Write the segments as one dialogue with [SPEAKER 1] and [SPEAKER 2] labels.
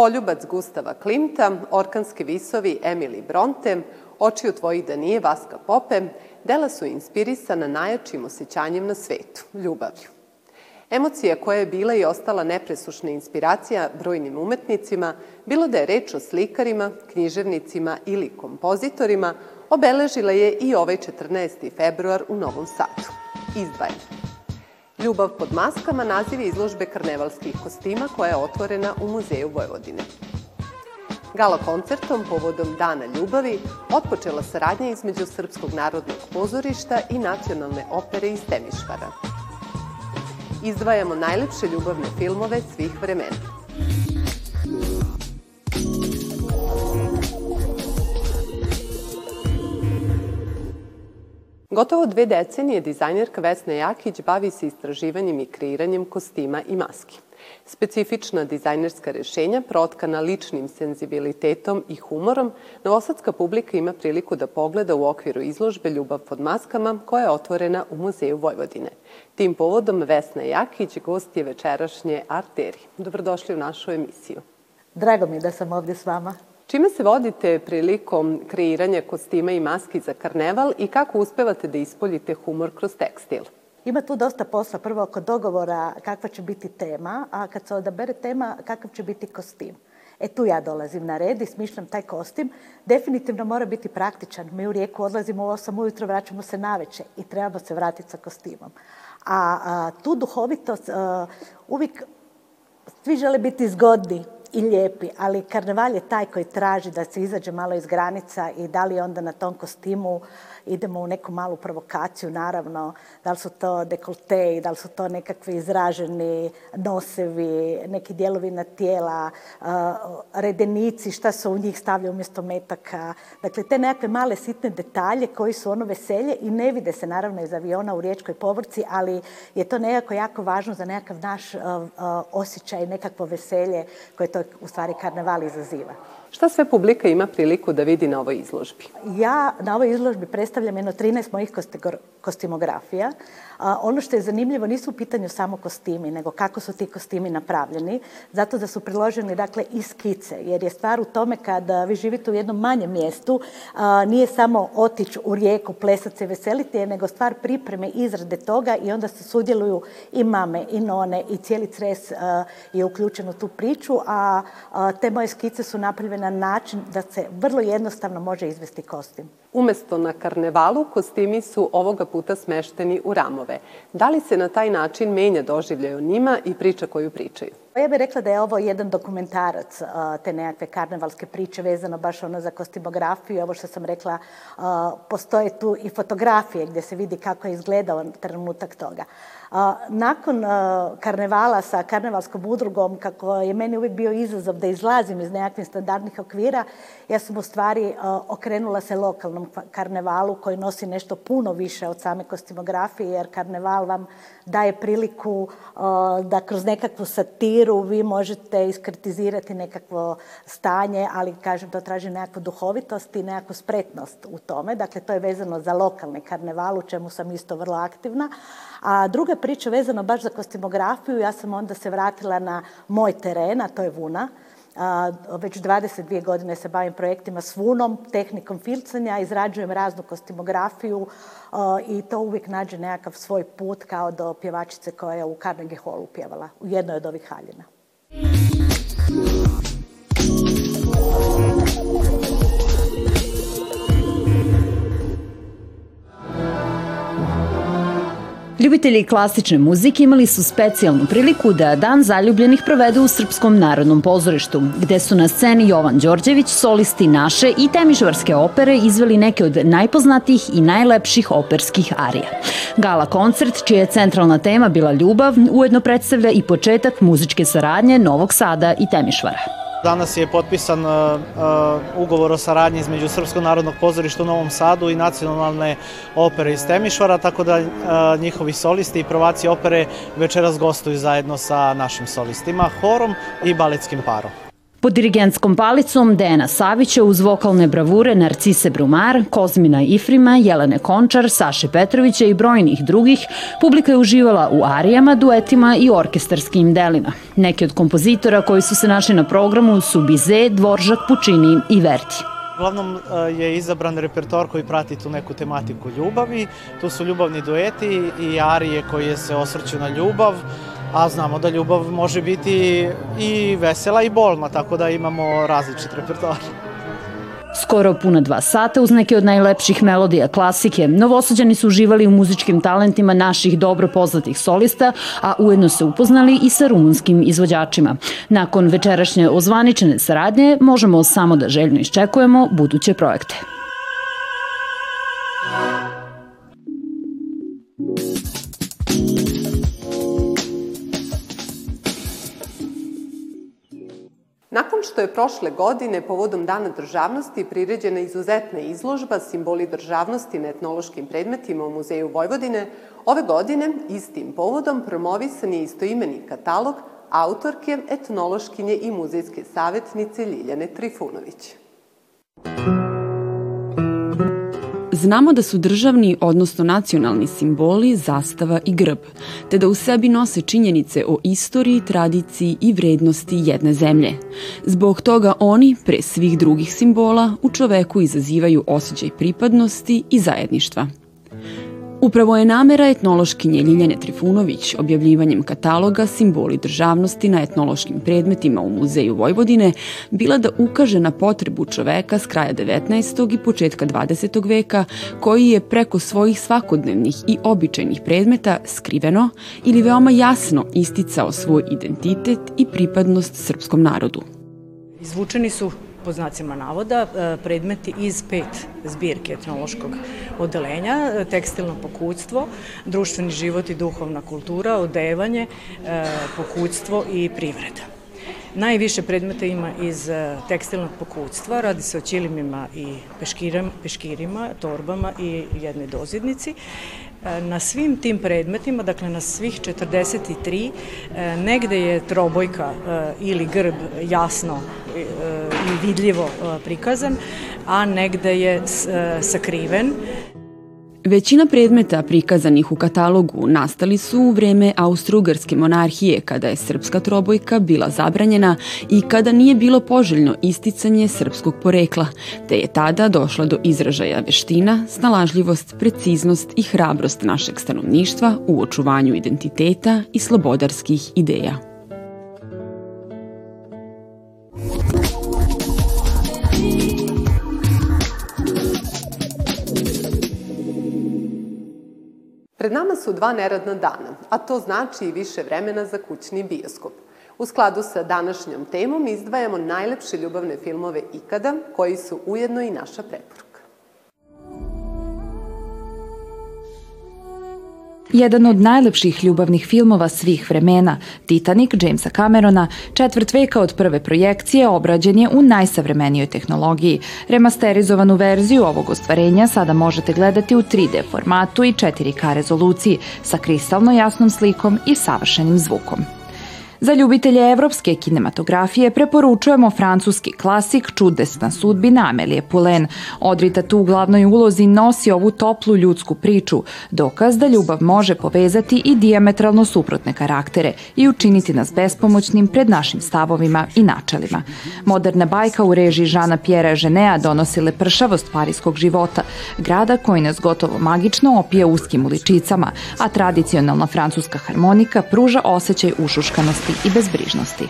[SPEAKER 1] Poljubac Gustava Klimta, Orkanski visovi Emily Bronte, Očiju tvojih da nije Vaska Pope, dela su inspirisana najjačim osjećanjem na svetu, ljubavlju. Emocija koja je bila i ostala nepresušna inspiracija brojnim umetnicima, bilo da je reč o slikarima, književnicima ili kompozitorima, obeležila je i ovaj 14. februar u Novom Sadu. Izdvajena. Ljubav pod maskama naziv je izložbe karnevalskih kostima koja je otvorena u Muzeju Vojvodine. Gala koncertom povodom Dana ljubavi otpočela saradnja između Srpskog narodnog pozorišta i nacionalne opere iz Temišvara. Izdvajamo najlepše ljubavne filmove svih vremena. Gotovo dve decenije dizajnerka Vesna Jakić bavi se istraživanjem i kreiranjem kostima i maski. Specifična dizajnerska rešenja, protkana ličnim senzibilitetom i humorom, novosadska publika ima priliku da pogleda u okviru izložbe Ljubav pod maskama, koja je otvorena u Muzeju Vojvodine. Tim povodom Vesna Jakić gost je večerašnje Arteri. Dobrodošli u našu emisiju.
[SPEAKER 2] Drago mi je da sam ovde s vama.
[SPEAKER 1] Čime se vodite prilikom kreiranja kostima i maski za karneval i kako uspevate da ispoljite humor kroz tekstil?
[SPEAKER 2] Ima tu dosta posla, prvo oko dogovora kakva će biti tema, a kad se odabere tema kakav će biti kostim. E tu ja dolazim na red i smišljam taj kostim. Definitivno mora biti praktičan. Mi u rijeku odlazimo u 8 ujutro, vraćamo se naveče i trebamo se vratiti sa kostimom. A, a tu duhovitost, a, uvijek svi žele biti zgodni, i lijepi, ali karneval je taj koji traži da se izađe malo iz granica i da li onda na tom kostimu idemo u neku malu provokaciju, naravno, da li su to dekolteji, da li su to nekakvi izraženi nosevi, neki dijelovi na tijela, uh, redenici, šta se u njih stavlja umjesto metaka. Dakle, te nekakve male sitne detalje koji su ono veselje i ne vide se naravno iz aviona u riječkoj povrci, ali je to nekako jako važno za nekakav naš uh, uh, osjećaj, nekakvo veselje koje to u stvari karneval izaziva.
[SPEAKER 1] Šta sve publika ima priliku da vidi na ovoj izložbi?
[SPEAKER 2] Ja na ovoj izložbi predstavljam jedno 13 mojih kostimografija. A, ono što je zanimljivo nisu u pitanju samo kostimi, nego kako su ti kostimi napravljeni, zato da su priloženi dakle i skice, jer je stvar u tome kada vi živite u jednom manjem mjestu, a, nije samo otići u rijeku, plesati se, veseliti, nego stvar pripreme, izrade toga i onda se sudjeluju i mame, i none, i cijeli cres a, je uključen u tu priču, a te moje skice su napravljene na način da se vrlo jednostavno može izvesti kostim.
[SPEAKER 1] Umesto na karnevalu, kostimi su ovoga puta smešteni u ramove. Da li se na taj način menja doživljaj o njima i priča koju pričaju?
[SPEAKER 2] Ja bih rekla da je ovo jedan dokumentarac te nekakve karnevalske priče vezano baš ono za kostimografiju. Ovo što sam rekla, postoje tu i fotografije gdje se vidi kako je izgledao trenutak toga. Nakon karnevala sa karnevalskom udrugom, kako je meni uvijek bio izazov da izlazim iz nekakvih standardnih okvira, ja sam u stvari okrenula se lokalnom karnevalu koji nosi nešto puno više od same kostimografije, jer karneval vam daje priliku da kroz nekakvu satiru vi možete iskritizirati nekakvo stanje, ali kažem to traži nekakvu duhovitost i nekakvu spretnost u tome. Dakle, to je vezano za lokalne karneval, u čemu sam isto vrlo aktivna. A druga priča vezano baš za kostimografiju, ja sam onda se vratila na moj teren, a to je Vuna. A, već 22 godine se bavim projektima s vunom, tehnikom filcanja, izrađujem raznu kostimografiju i to uvijek nađe nekakav svoj put kao do pjevačice koja je u Carnegie Hallu pjevala, u jednoj od ovih haljina.
[SPEAKER 3] Ljubitelji klasične muzike imali su specijalnu priliku da Dan zaljubljenih provedu u Srpskom narodnom pozorištu, gde su na sceni Jovan Đorđević, solisti naše i temišvarske opere izveli neke od najpoznatijih i najlepših operskih arija. Gala koncert, čija je centralna tema bila ljubav, ujedno predstavlja i početak muzičke saradnje Novog Sada i Temišvara.
[SPEAKER 4] Danas je potpisan uh, uh, ugovor o saradnji između Srpskog narodnog pozorišta u Novom Sadu i nacionalne opere iz Temišvara, tako da uh, njihovi solisti i prvaci opere večeras gostuju zajedno sa našim solistima, horom i baletskim parom.
[SPEAKER 3] Pod dirigentskom palicom Dejana Savića uz vokalne bravure Narcise Brumar, Kozmina Ifrima, Jelene Končar, Saše Petrovića i brojnih drugih, publika je uživala u arijama, duetima i orkestarskim delima. Neki od kompozitora koji su se našli na programu su Bize, Dvoržak, Pučini i Verti.
[SPEAKER 4] Uglavnom e, je izabran repertoar koji prati tu neku tematiku ljubavi. Tu su ljubavni dueti i arije koje se osvrću na ljubav, a znamo da ljubav može biti i vesela i bolna, tako da imamo različit repertoar.
[SPEAKER 3] Skoro puna dva sata uz neke od najlepših melodija klasike, novosađani su uživali u muzičkim talentima naših dobro poznatih solista, a ujedno se upoznali i sa rumunskim izvođačima. Nakon večerašnje ozvaničene saradnje možemo samo da željno iščekujemo buduće projekte.
[SPEAKER 1] Nakon što je prošle godine povodom Dana državnosti priređena izuzetna izložba simboli državnosti na etnološkim predmetima u Muzeju Vojvodine, ove godine istim povodom promovisan je istoimeni katalog autorke, etnološkinje i muzejske savjetnice Ljiljane Trifunović.
[SPEAKER 5] Znamo da su državni, odnosno nacionalni simboli zastava i grb, te da u sebi nose činjenice o istoriji, tradiciji i vrednosti jedne zemlje. Zbog toga oni, pre svih drugih simbola, u čoveku izazivaju osjećaj pripadnosti i zajedništva. Upravo je namera etnološkinje Ljiljane Trifunović objavljivanjem kataloga simboli državnosti na etnološkim predmetima u Muzeju Vojvodine bila da ukaže na potrebu čoveka s kraja 19. i početka 20. veka koji je preko svojih svakodnevnih i običajnih predmeta skriveno ili veoma jasno isticao svoj identitet i pripadnost srpskom narodu.
[SPEAKER 6] Izvučeni su po znacima navoda, e, predmeti iz pet zbirke etnološkog odelenja, e, tekstilno pokućstvo, društveni život i duhovna kultura, odevanje, e, pokućstvo i privreda. Najviše predmeta ima iz tekstilnog pokućstva, radi se o čilimima i peškirima, peškirima, torbama i jednoj dozidnici. Na svim tim predmetima, dakle na svih 43, negde je trobojka ili grb jasno i vidljivo prikazan, a negde je sakriven.
[SPEAKER 5] Većina predmeta prikazanih u katalogu nastali su u vreme Austro-Ugarske monarhije kada je srpska trobojka bila zabranjena i kada nije bilo poželjno isticanje srpskog porekla, te je tada došla do izražaja veština, snalažljivost, preciznost i hrabrost našeg stanovništva u očuvanju identiteta i slobodarskih ideja.
[SPEAKER 1] Pred nama su dva neradna dana, a to znači i više vremena za kućni bioskop. U skladu sa današnjom temom izdvajamo najlepše ljubavne filmove ikada, koji su ujedno i naša preporuka.
[SPEAKER 7] Jedan od najlepših ljubavnih filmova svih vremena, Titanic Jamesa Camerona, četvrt veka od prve projekcije, obrađen je u najsavremenijoj tehnologiji. Remasterizovanu verziju ovog ostvarenja sada možete gledati u 3D formatu i 4K rezoluciji sa kristalno jasnom slikom i savršenim zvukom. Za ljubitelje evropske kinematografije preporučujemo francuski klasik Čudesna sudbina Amelije Pulen. Odrita tu u glavnoj ulozi nosi ovu toplu ljudsku priču, dokaz da ljubav može povezati i diametralno suprotne karaktere i učiniti nas bespomoćnim pred našim stavovima i načelima. Moderna bajka u režiji Žana Pjera Ženea donosi lepršavost parijskog života, grada koji nas gotovo magično opije uskim uličicama, a tradicionalna francuska harmonika pruža osjećaj ušuškanosti i bezbrižnosti.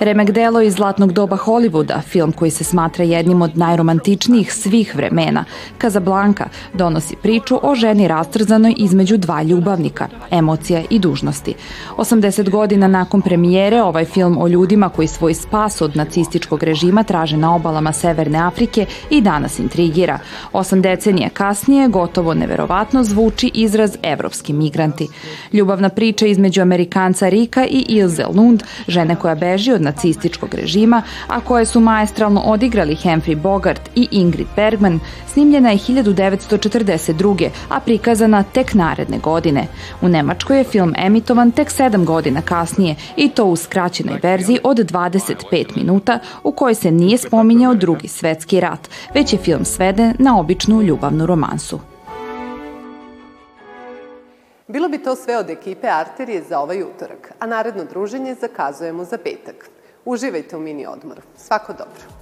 [SPEAKER 7] Remek delo iz zlatnog doba Hollywooda, film koji se smatra jednim od najromantičnijih svih vremena, Casablanca, donosi priču o ženi rastrzanoj između dva ljubavnika, emocija i dužnosti. 80 godina nakon premijere, ovaj film o ljudima koji svoj spas od nacističkog režima traže na obalama Severne Afrike i danas intrigira. Osam decenije kasnije, gotovo neverovatno zvuči izraz evropski migranti. Ljubavna priča između Amerikanca Rika i Ilze Lund, žene koja beži od nacističkog režima, a koje su maestralno odigrali Humphrey Bogart i Ingrid Bergman, snimljena je 1942. a prikazana tek naredne godine. U Nemačkoj je film emitovan tek sedam godina kasnije i to u skraćenoj verziji od 25 minuta u kojoj se nije spominjao drugi svetski rat, već je film sveden na običnu ljubavnu romansu.
[SPEAKER 1] Bilo bi to sve od ekipe Arterije za ovaj utorak, a naredno druženje zakazujemo za petak. Uživajte u mini odmoru. Svako dobro.